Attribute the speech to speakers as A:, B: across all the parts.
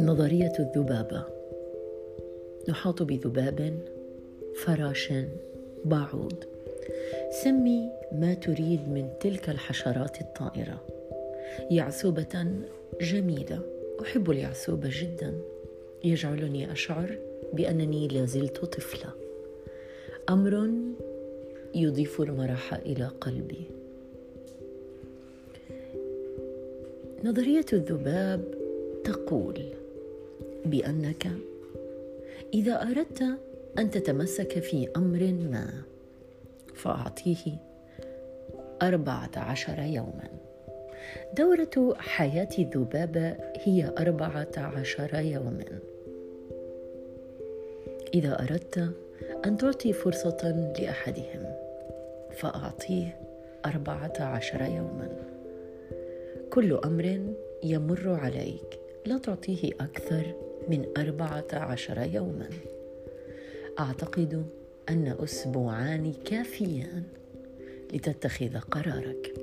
A: نظرية الذبابة. نحاط بذباب فراش باعوض سمي ما تريد من تلك الحشرات الطائرة. يعسوبة جميلة. أحب اليعسوبة جدا. يجعلني أشعر بأنني لازلت طفلة. أمر يضيف المرح إلى قلبي. نظرية الذباب تقول بأنك إذا أردت أن تتمسك في أمر ما فأعطيه أربعة عشر يوما. دورة حياة الذبابة هي أربعة عشر يوما. إذا أردت أن تعطي فرصة لأحدهم فأعطيه أربعة عشر يوما. كل أمر يمر عليك. لا تعطيه أكثر من أربعة عشر يوما. أعتقد أن أسبوعان كافيان لتتخذ قرارك.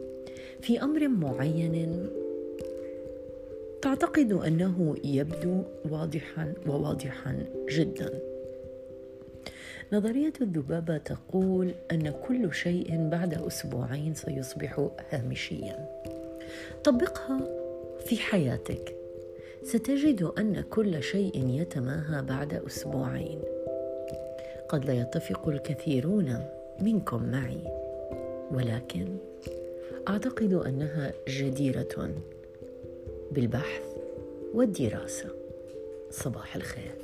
A: في أمر معين تعتقد أنه يبدو واضحا وواضحا جدا. نظرية الذبابة تقول أن كل شيء بعد أسبوعين سيصبح هامشيا. طبقها في حياتك. ستجد أن كل شيء يتماهى بعد أسبوعين. قد لا يتفق الكثيرون منكم معي ولكن أعتقد أنها جديرة بالبحث والدراسة. صباح الخير.